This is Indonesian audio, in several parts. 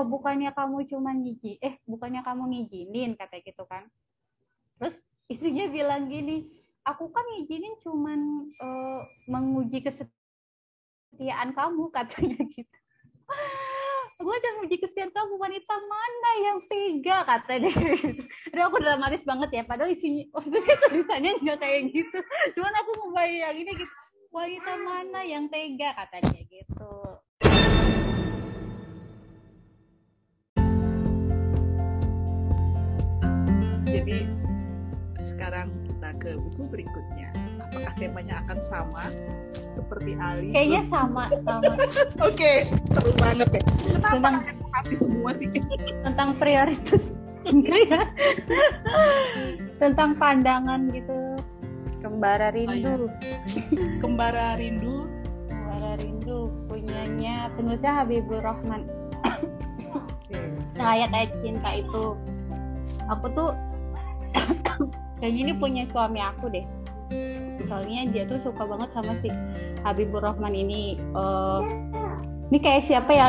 loh bukannya kamu cuma ngiji eh bukannya kamu ngizinin kata gitu kan. Terus istrinya bilang gini aku kan ngizinin cuman uh, menguji kesetiaan kamu katanya gitu. Gue udah menguji kesetiaan kamu wanita mana yang tega? katanya Aduh aku dramatis banget ya padahal isinya itu tulisannya nggak kayak gitu. Cuman aku ini gitu wanita mana yang tega? katanya gitu jadi sekarang kita ke buku berikutnya. Apakah temanya akan sama seperti Ali? Kayaknya sama sama. Oke okay, seru banget ya kenapa tentang hati semua sih? tentang prioritas enggak ya. Tentang pandangan gitu. Kembara rindu. Oh, iya. kembara rindu. Kembara rindu punyanya penulisnya Habibur Rahman. Okay. kayak kayak cinta itu. Aku tuh kayaknya ini punya suami aku deh. Soalnya dia tuh suka banget sama si Habibur Rahman ini uh, ini kayak siapa ya?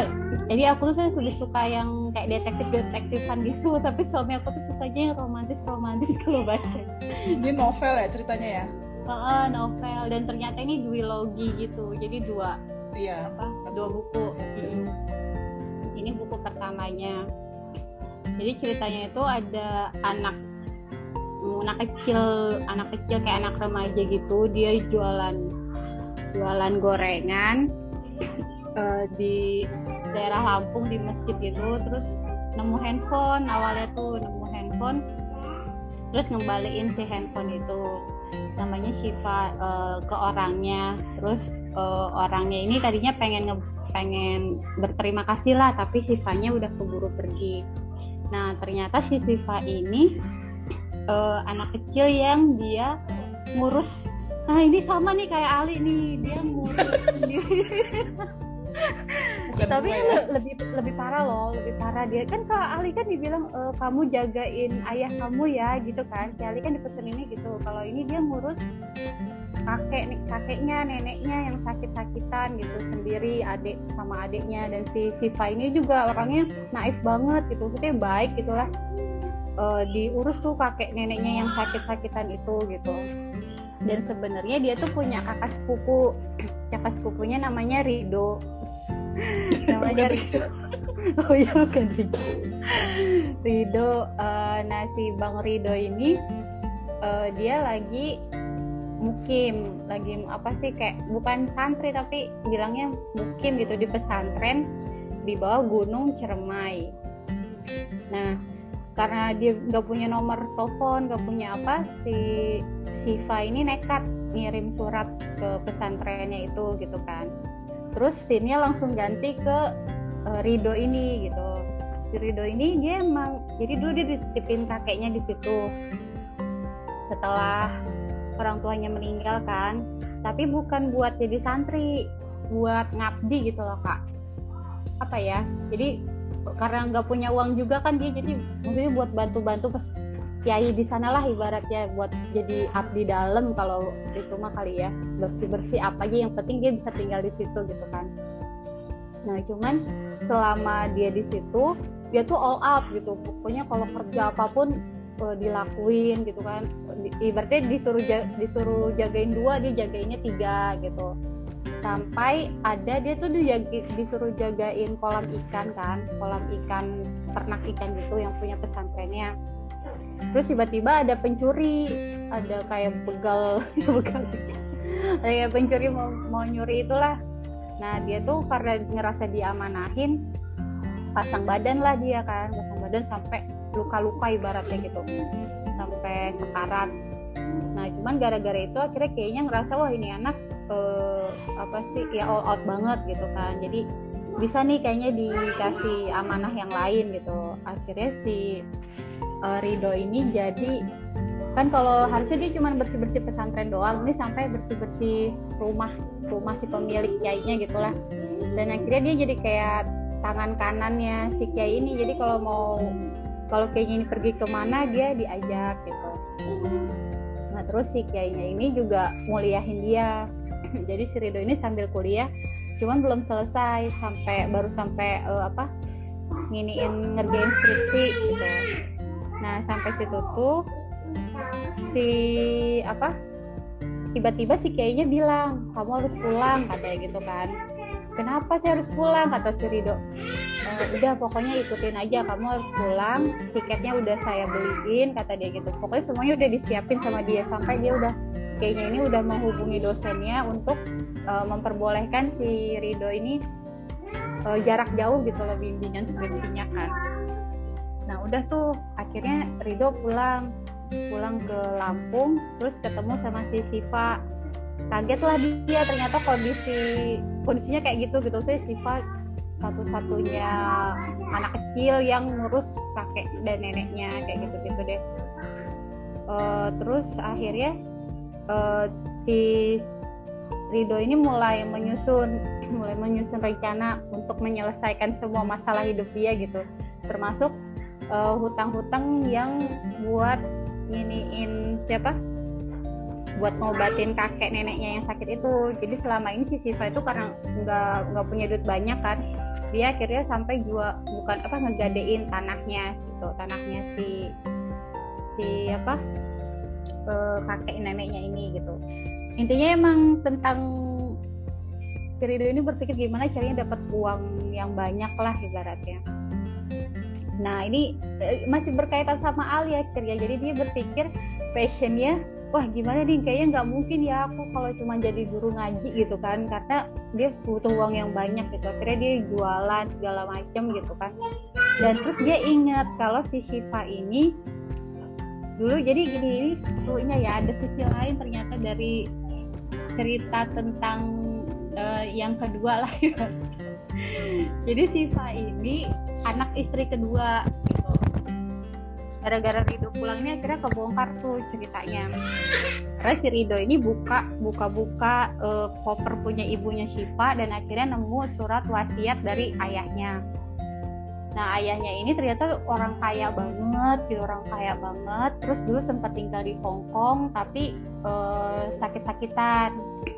Jadi aku tuh lebih suka yang kayak detektif detektifan gitu tapi suami aku tuh sukanya yang romantis romantis kalau baca. Ini novel ya ceritanya ya? Uh, novel. Dan ternyata ini duologi gitu. Jadi dua iya. apa dua buku. Hmm. ini buku pertamanya. Jadi ceritanya itu ada anak anak kecil anak kecil kayak anak remaja gitu dia jualan jualan gorengan uh, di daerah Lampung di masjid gitu terus nemu handphone awalnya tuh nemu handphone terus ngembaliin si handphone itu namanya Shiva uh, ke orangnya terus uh, orangnya ini tadinya pengen pengen berterima kasih lah tapi Shivanya udah keburu pergi. Nah ternyata si Shiva ini uh, anak kecil yang dia ngurus. Nah ini sama nih kayak Ali nih dia ngurus sendiri. Bukan tapi ya. lebih lebih parah loh lebih parah dia. Kan kak Ali kan dibilang e, kamu jagain ayah kamu ya gitu kan. Si Ali kan dipesen ini gitu kalau ini dia ngurus kakek nih kakeknya neneknya yang sakit-sakitan gitu sendiri adik sama adiknya. Dan si Siva ini juga orangnya naif banget gitu maksudnya baik gitulah uh, diurus tuh kakek neneknya yang sakit-sakitan itu gitu. Dan sebenarnya dia tuh punya kakak sepupu kakak sepupunya namanya Rido. Namanya Rido. Oh iya bukan Rido. Rido uh, nah Bang Rido ini uh, dia lagi mukim. Lagi apa sih kayak bukan santri tapi bilangnya mukim gitu di pesantren di bawah gunung Cermai nah karena dia nggak punya nomor telepon nggak punya apa si Siva ini nekat ngirim surat ke pesantrennya itu gitu kan. Terus sinnya langsung ganti ke uh, Rido ini gitu. Si Rido ini dia emang jadi dulu dia dititipin kakeknya di situ. Setelah orang tuanya meninggal kan. Tapi bukan buat jadi santri buat ngabdi gitu loh kak. Apa ya? Jadi karena nggak punya uang juga kan dia jadi maksudnya buat bantu-bantu kiai di sana lah ibaratnya buat jadi abdi dalam kalau itu mah kali ya. Bersih bersih apa aja yang penting dia bisa tinggal di situ gitu kan. Nah cuman selama dia di situ dia tuh all out gitu. Pokoknya kalau kerja apa pun uh, dilakuin gitu kan. Ibaratnya disuruh disuruh jagain dua dia jagainnya tiga gitu sampai ada dia tuh dijagi, disuruh jagain kolam ikan kan kolam ikan ternak ikan gitu yang punya pesantrennya. Terus tiba-tiba ada pencuri ada kayak begal begal. Kayak pencuri mau mau nyuri itulah. Nah dia tuh karena ngerasa diamanahin pasang badan lah dia kan pasang badan sampai luka-luka ibaratnya gitu. Sampai sekarat nah cuman gara-gara itu akhirnya kayaknya ngerasa wah ini anak uh, apa sih ya all out banget gitu kan. Jadi bisa nih kayaknya dikasih amanah yang lain gitu. Akhirnya si uh, Rido ini jadi kan kalau harusnya dia cuma bersih bersih pesantren doang ini sampai bersih bersih rumah rumah si pemilik kiainya gitulah. Dan akhirnya dia jadi kayak tangan kanannya si kiai ini. Jadi kalau mau kalau kayaknya ini pergi ke mana dia diajak gitu. Nah terus si kiainya ini juga muliahin dia jadi si Rido ini sambil kuliah cuman belum selesai sampai baru sampai uh, apa nginiin ngerjain skripsi gitu. Nah sampai situ tuh si apa tiba-tiba si kayaknya bilang kamu harus pulang katanya gitu kan. Kenapa sih harus pulang? kata si Rido. E, udah pokoknya ikutin aja kamu harus pulang tiketnya udah saya beliin kata dia gitu. Pokoknya semuanya udah disiapin sama dia sampai dia udah kayaknya ini udah menghubungi dosennya untuk uh, memperbolehkan si Rido ini uh, jarak jauh gitu loh bimbingan skripsinya kan. Nah udah tuh akhirnya Rido pulang pulang ke Lampung terus ketemu sama si Siva. Kaget lah dia ternyata kondisi kondisinya kayak gitu gitu. Sih Siva satu-satunya anak kecil yang ngurus kakek dan neneknya kayak gitu gitu deh. Uh, terus akhirnya uh, si Rido ini mulai menyusun mulai menyusun rencana untuk menyelesaikan semua masalah hidup dia gitu. Termasuk uh, hutang-hutang yang buat nginiin siapa? Buat ngobatin kakek neneknya yang sakit itu. Jadi selama ini si Siva itu karena nggak nggak punya duit banyak kan dia akhirnya sampai jual bukan apa ngegadein tanahnya gitu. Tanahnya si si apa ke kakek neneknya ini gitu intinya emang tentang si Rido ini berpikir gimana caranya dapat uang yang banyak lah ibaratnya Nah ini eh, masih berkaitan sama Ali akhirnya. Jadi dia berpikir passionnya, wah gimana nih kayaknya nggak mungkin ya aku kalau cuma jadi guru ngaji gitu kan. Karena dia butuh uang yang banyak gitu. Akhirnya dia jualan segala macam gitu kan. Dan terus dia ingat kalau si Shiva ini dulu. Jadi gini ini sebetulnya ya ada sisi lain ternyata dari cerita tentang uh, yang kedua lah ya. Jadi Siva ini anak istri kedua. Gara-gara Rido pulangnya akhirnya kebongkar tuh ceritanya. Karena si Rido ini buka buka-buka uh, koper punya ibunya Siva dan akhirnya nemu surat wasiat dari ayahnya nah ayahnya ini ternyata orang kaya banget gitu orang kaya banget. Terus dulu sempat tinggal di Hong Kong tapi uh, sakit-sakitan.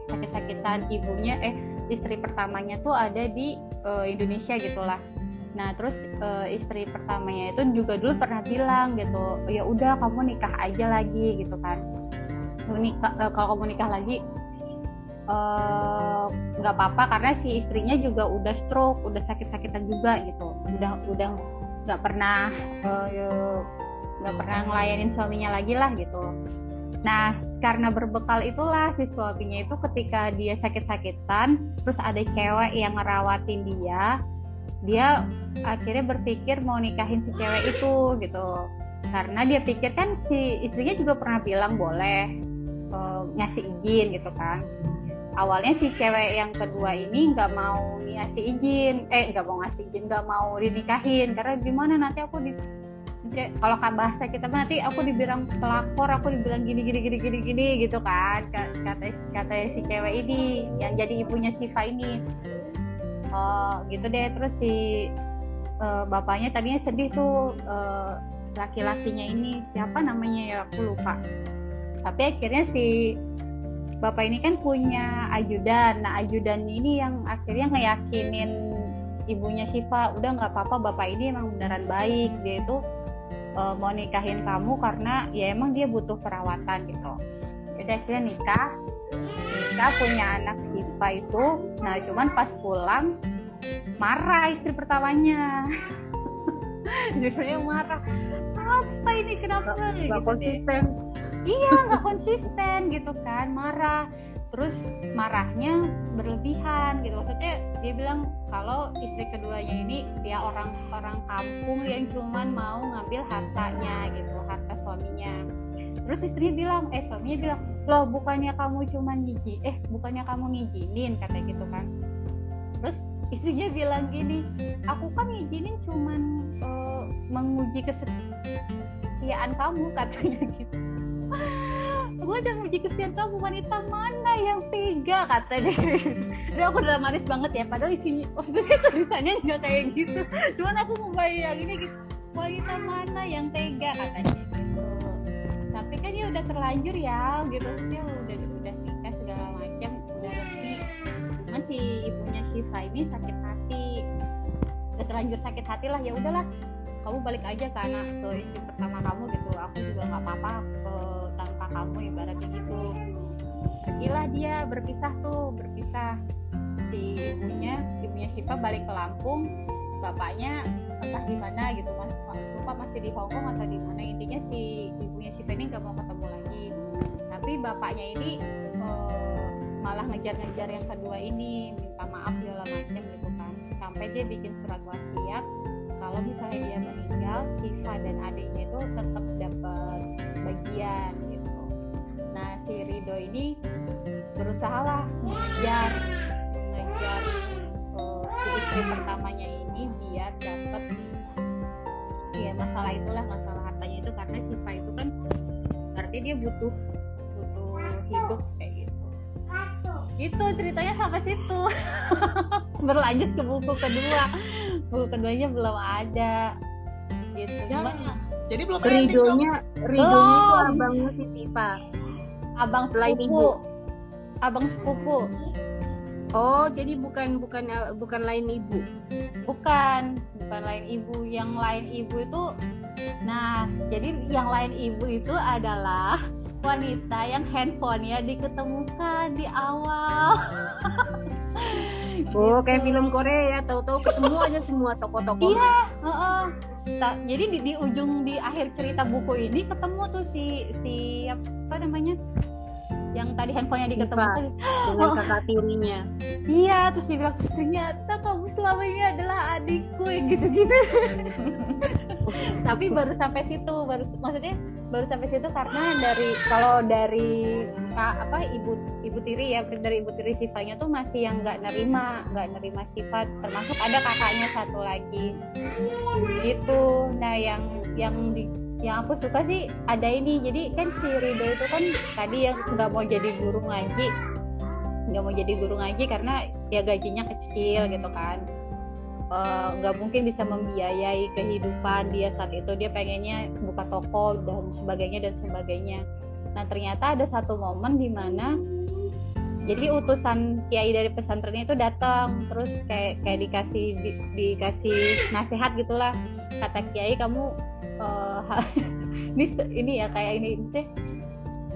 Sakit-sakitan ibunya eh istri pertamanya tuh ada di uh, Indonesia gitulah. Nah terus uh, istri pertamanya itu juga dulu pernah bilang gitu ya udah kamu nikah aja lagi gitu kan. Kalau kamu nikah lagi nggak uh, apa-apa karena si istrinya juga udah stroke udah sakit-sakitan juga gitu udah udah nggak pernah nggak uh, pernah ngelayanin suaminya lagi lah gitu Nah, karena berbekal itulah si suaminya itu ketika dia sakit-sakitan, terus ada cewek yang ngerawatin dia, dia akhirnya berpikir mau nikahin si cewek itu gitu. Karena dia pikir kan si istrinya juga pernah bilang boleh uh, ngasih izin gitu kan. Awalnya si cewek yang kedua ini nggak mau ngasih izin, eh nggak mau ngasih izin, nggak mau dinikahin. Karena gimana nanti aku di kalau kan bahasa kita nanti aku dibilang pelakor aku dibilang gini gini gini gini gini gitu kan. Kata kata si cewek ini yang jadi ibunya Siva ini. Uh, gitu deh. Terus si uh, bapaknya tadinya sedih tuh uh, laki-lakinya ini. Siapa namanya ya? Aku lupa. Tapi akhirnya si bapak ini kan punya ajudan. Nah ajudan ini yang akhirnya ngeyakinin ibunya Siva udah nggak apa-apa bapak ini emang beneran baik. Dia itu uh, mau nikahin kamu karena ya emang dia butuh perawatan gitu. Jadi akhirnya nikah. Nikah punya anak Siva itu. Nah cuman pas pulang marah istri pertamanya. Dia marah apa ini? Kenapa? Nggak gitu konsisten iya nggak konsisten gitu kan marah. Terus marahnya berlebihan gitu. Maksudnya dia bilang kalau istri keduanya ini dia orang orang kampung yang cuman mau ngambil hartanya gitu harta suaminya. Terus istrinya bilang eh suaminya bilang loh bukannya kamu cuman ngiji eh bukannya kamu ngijinin kata gitu kan. Terus istrinya bilang gini aku kan ngijinin cuman uh, menguji kesetiaan kamu katanya gitu gue udah uji kesetiaan kamu wanita mana yang tega katanya Udah aku udah manis banget ya padahal isinya maksudnya tulisannya nggak kayak gitu. Cuman aku membayanginnya gitu wanita mana yang tega katanya gitu. Tapi kan ya udah terlanjur ya gitu. Maksudnya udah udah nikah segala macam udah resmi cuman si ibunya Shiva ini sakit hati. Udah terlanjur sakit hati lah ya udahlah kamu balik aja ke anak ke istri pertama kamu gitu. Aku juga nggak apa-apa eh, tanpa kamu ibaratnya gitu. Pergilah dia berpisah tuh berpisah. Si ibunya ibunya Siva balik ke Lampung bapaknya entah di mana gitu mas lupa masih di Hongkong atau di mana. Intinya si ibunya Siva ini nggak mau ketemu lagi. Tapi bapaknya ini eh, malah ngejar-ngejar yang kedua ini minta maaf segala macam gitu kan. Sampai dia bikin surat wasiat kalau misalnya dia meninggal Siva dan adiknya itu tetap dapat bagian gitu. Nah si Rido ini berusaha lah ngejar ngejar eh, si istri pertamanya ini biar dapat ya masalah itulah masalah hartanya itu karena Siva itu kan berarti dia butuh butuh hidup kayak gitu. Itu ceritanya sampai situ. Berlanjut ke buku kedua buku keduanya belum ada. Gitu. Ya, Cuman jadi belum. Ridonya, Ridonya itu abangnya si Tifa. abang sepupu. ibu. abang sepupu. Oh, jadi bukan bukan bukan lain ibu. bukan. Bukan lain ibu. Yang lain ibu itu nah jadi yang lain ibu itu adalah wanita yang handphonenya diketemukan di awal Oh, kayak Gitu. film Korea ya, tahu-tahu ketemu aja semua tokoh-tokohnya. Iya, heeh. Ta- jadi di, di ujung di akhir cerita buku ini ketemu tuh si si apa namanya yang tadi handphonenya Siva. diketemukan dengan kakak tirinya. iya terus dia bilang ternyata kamu selama ini adalah adikku gitu-gitu tapi baru sampai situ baru maksudnya baru sampai situ karena dari kalau dari ka- apa ibu ibu tiri ya dari ibu tiri Sifanya tuh masih yang nggak nerima nggak nerima sifat termasuk ada kakaknya satu lagi. Gitu. Nah yang yang di yang aku suka sih ada ini. Jadi kan si Rido itu kan tadi yang nggak mau jadi guru ngaji nggak mau jadi guru ngaji karena ya gajinya kecil gitu kan Eh, nggak mungkin bisa membiayai kehidupan dia saat itu. Dia pengennya buka toko dan sebagainya dan sebagainya. Nah ternyata ada satu momen di mana jadi utusan kiai dari pesantren itu datang terus kayak kayak dikasih di- dikasih nasihat gitulah. Kata kiai kamu eh, ini ini ya kayak ini sih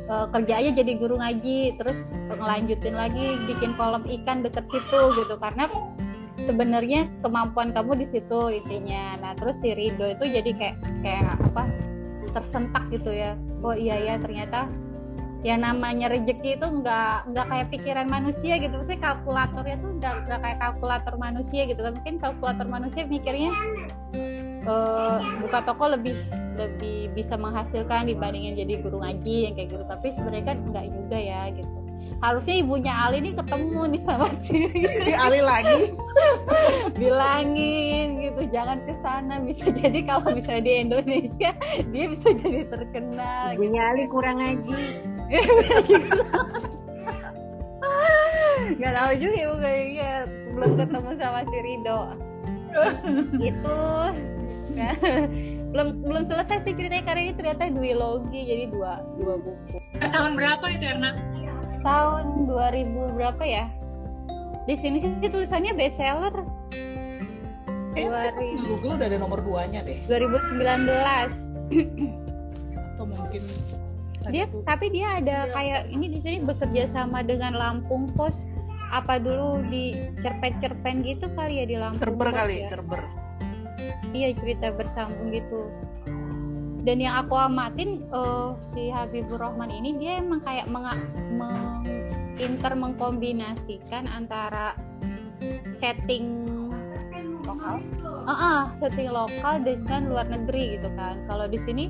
kerja aja jadi guru ngaji terus ngelanjutin lagi bikin kolam ikan deket situ gitu. Karena sebenarnya kemampuan kamu di situ intinya. Nah terus si Rido itu jadi kayak kayak apa tersentak gitu ya. Oh iya ya ternyata ya namanya rezeki itu nggak nggak kayak pikiran manusia gitu. Maksudnya kalkulatornya tuh nggak nggak kayak kalkulator manusia gitu. Kan mungkin kalkulator manusia mikirnya eh, buka toko lebih lebih bisa menghasilkan dibandingin jadi guru ngaji yang kayak gitu. Tapi sebenarnya kan nggak juga ya gitu harusnya ibunya Ali nih ketemu nih sama si Di Ali lagi. bilangin gitu jangan ke sana bisa jadi kalau misalnya di Indonesia dia bisa jadi terkenal gitu. Ibunya Ali kurang ngaji. nggak tahu juga ibu kayaknya belum ketemu sama si Rido gitu Nah, belum belum selesai sih ceritanya karena ini ternyata duologi jadi dua dua buku tahun berapa itu Erna? Tahun 2000 berapa ya di sini sih tulisannya bestseller Kayaknya di Google udah ada nomor duanya deh. 2019 Atau mungkin dia tuh- tapi dia ada kayak ini di sini bekerja sama dengan Lampung Pos apa dulu di cerpen-cerpen gitu kali ya di Lampung Cerber Pos kali, ya. cerber. iya cerita bersambung gitu dan yang aku amatin eh, si Habibur Rahman ini dia emang kayak meng, pinter mengkombinasikan antara setting Lokal. Ah, ah, setting lokal dengan luar negeri gitu kan. Kalau di sini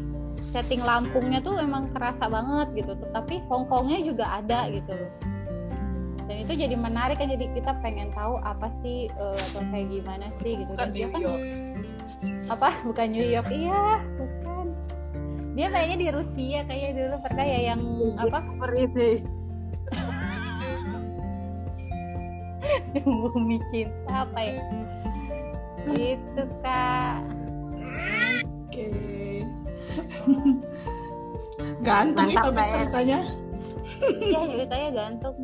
setting Lampungnya tuh emang kerasa banget gitu, tapi Hongkongnya juga ada gitu loh. Dan itu jadi menarik kan, jadi kita pengen tahu apa sih eh, atau kayak gimana sih gitu. Bukan Dan dia New kan York. apa? Bukan New York, iya. Dia kayaknya di Rusia kayaknya dulu pernah ya yang apa? Seperti Bumi cinta apa ya? Gitu kak. Oke. Gantung Mantap, itu Er. ceritanya. Iya ceritanya gantung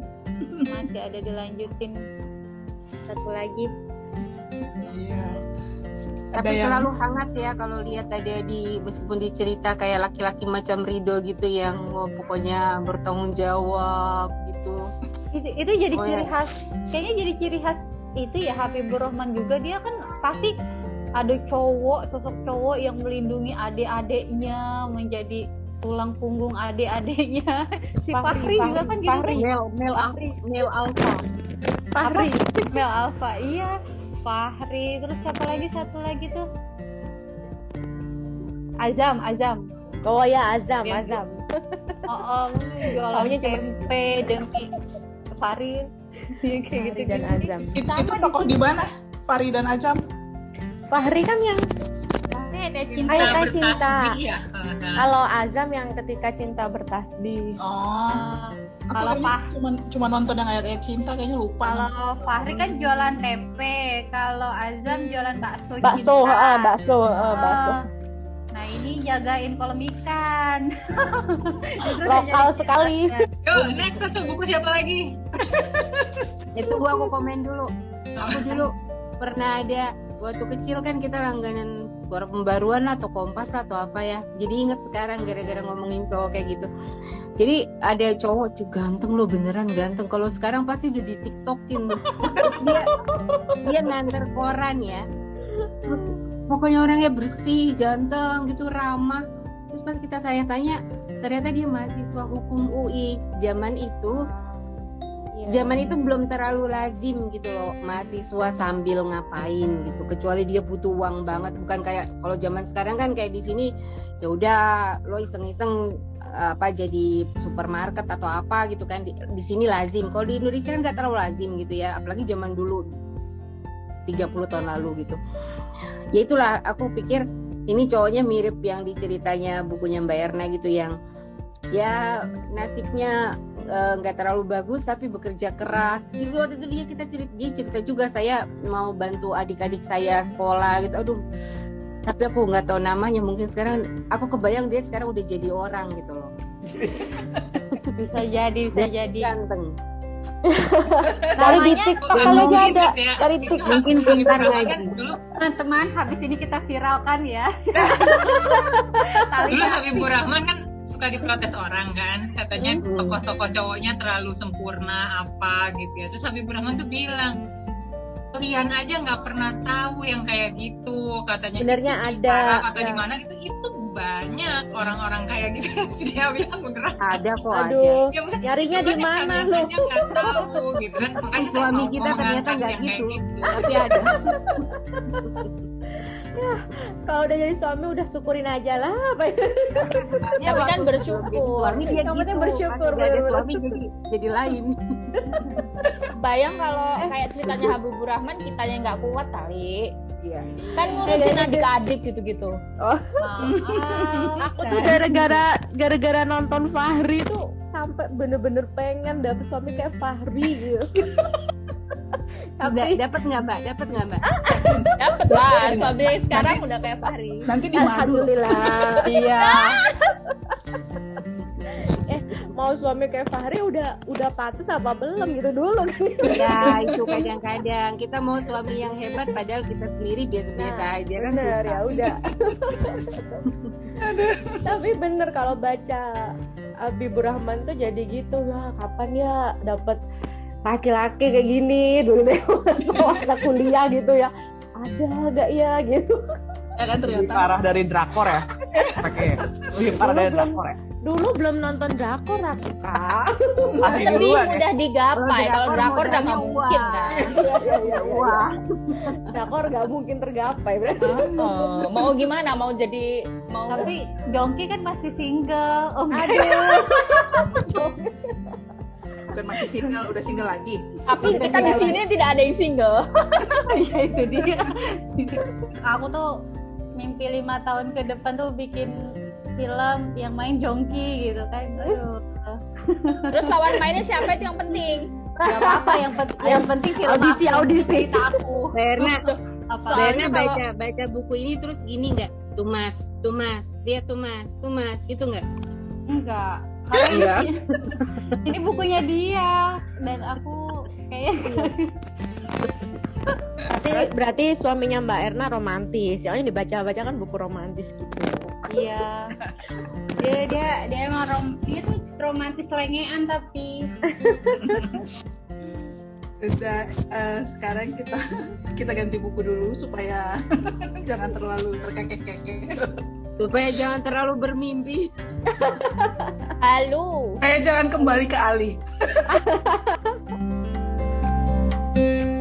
masih ada dilanjutin satu lagi. Tapi yang- selalu hangat ya kalau lihat ada di meskipun dicerita kayak laki-laki macam Rido gitu yang oh, pokoknya bertanggung jawab gitu. itu, itu jadi Oh, ciri ya. khas kayaknya jadi ciri khas itu ya Habibur Rahman juga dia kan pasti ada cowok sosok cowok yang melindungi adik-adiknya menjadi tulang punggung adik-adiknya si Fahri, Fahri, juga Fahri, kan gitu Fahri. kan Mel Mel Al Mel Alpha. Fahri Mel Alfa iya Fahri terus siapa lagi satu lagi tuh Azam Azam Oh ya Azam, Yang Azam. oh, oh jualan Taunya cuma- tempe demi Fahri Iya, kayak gitu Fahri dan Azam. Itu di tokoh di mana? Fahri dan Ajam. Fahri kan yang ada Cinta cinta ya kalau Azam yang ketika cinta bertasbih. Oh. Kalau cuma cuma nonton yang ayat-ayat cinta kayaknya lupa. kalau Fahri kan jualan tempe kalau Azam jualan bakso Bakso, cinta. ah, bakso, ah, bakso. Ah. Nah ini jagain kolam ikan. Lokal sekali. Yuk, next satu buku siapa lagi? Itu gua aku komen dulu. Aku dulu pernah ada waktu kecil kan kita langganan suara pembaruan atau kompas atau apa ya. Jadi inget sekarang gara-gara ngomongin cowok kayak gitu. Jadi ada cowok cuy ganteng lo beneran ganteng. Kalau sekarang pasti udah di tiktokin tuh. dia dia nganter koran ya. Terus pokoknya orangnya bersih, ganteng gitu, ramah. Terus pas kita tanya-tanya, ternyata dia mahasiswa hukum UI. Zaman itu Iya. zaman itu belum terlalu lazim gitu loh mahasiswa sambil ngapain gitu. Kecuali dia butuh uang banget. Bukan kayak kalau zaman sekarang kan kayak di sini ya udah lo iseng-iseng eh, apa jadi supermarket atau apa gitu kan. Di, di sini lazim. Kalau di Indonesia kan nggak terlalu lazim gitu ya. Apalagi zaman dulu 30 tahun lalu gitu. Ya itulah aku pikir ini cowoknya mirip yang diceritanya bukunya Mbak Erna gitu yang ya nasibnya eh, nggak terlalu bagus tapi bekerja keras. Juga waktu itu dia kita cerita dia cerita juga saya mau bantu adik-adik saya sekolah gitu. Aduh tapi aku nggak tahu namanya. Mungkin sekarang aku kebayang dia sekarang udah jadi orang gitu loh. Bisa jadi bisa Dia jadi. ganteng. Dari di namanya TikTok Bukan kalau dia ada. ya. Dari TikTok. Mungkin pintar dulu teman-teman habis ini kita viralkan ya. Dulu Habibur Rahman kan suka diprotes orang kan. Katanya Hmm. tokoh-tokoh cowoknya terlalu sempurna apa gitu ya. Terus Habibur Rahman tuh bilang kalian aja nggak pernah tahu yang kayak gitu. Katanya Sebenarnya itu ada, Arab atau ya. di mana gitu. Itu banyak orang-orang kayak gitu dia bilang beneran. Ada kok ada. Aduh, ya, maksudnya nyarinya di mana lo? nggak tahu gitu kan. Makanya Suami kita mau ternyata nggak kayak gitu. tapi ada Kalau udah jadi suami udah syukurin aja lah. Apa ya? Ya, Tapi kan bersyukur. jadi suami dia Yang penting gitu. bersyukur, bener-bener. suami jadi jadi lain Bayang kalau kayak ceritanya Habibur Rahman kitanya nggak kuat kali. Iya. Kan ngurusin adik-adik gitu-gitu. Aku tuh gara-gara gara-gara nonton Fahri tuh sampai bener-bener pengen dapet suami kayak Fahri gitu. Udah, Tapi dapat nggak mbak dapat nggak mbak Dapat lah, suami sekarang udah kayak Fahri. Nanti di madu. alhamdulillah. iya eh mau suami kayak Fahri udah udah pantas apa belum gitu dulu kan. ya itu kadang-kadang kita mau suami yang hebat padahal kita sendiri biasa-biasa Nah, aja kan bener susah. ya udah. Tapi bener kalau baca Habibur Rahman tuh jadi gitu ya kapan ya dapat laki-laki kayak gini dulu deh waktu kuliah gitu ya ada gak ya gitu Ya kan lebih ternyata. parah dari drakor ya pakai lebih parah dari Belum. drakor ya dulu belum nonton drakor aku kak Lebih duluan ya mudah digapai. Kalau drakor udah nggak mungkin kan. Iya, iya, iya, iya. drakor gak mungkin tergapai berarti Oh, mau gimana? Mau jadi mau tapi Jongki kan masih single oh aduh Bukan masih single, udah single lagi. tapi kita di sini tidak ada yang single. Iya itu dia. Aku tuh mimpi lima tahun ke depan tuh bikin film yang main Jongki gitu kan. Aduh. Terus lawan mainnya siapa itu yang penting? Gak apa-apa yang, pen- yang penting film Audisi, aku, audisi. aku. Berna Apa? Berna baca baca buku ini terus gini nggak Tumas Tumas dia Tumas Tumas gitu nggak Enggak. Karena Enggak. ini, ini bukunya dia dan aku kayak berarti berarti suaminya Mbak Erna romantis. Soalnya dibaca-baca kan buku romantis gitu. Iya. Dia dia dia emang rom dia tuh romantis lengean tapi Udah, eh, sekarang kita kita ganti buku dulu supaya jangan terlalu terkekek-kekek. Supaya jangan terlalu bermimpi Halo. Eh jangan kembali ke Ali.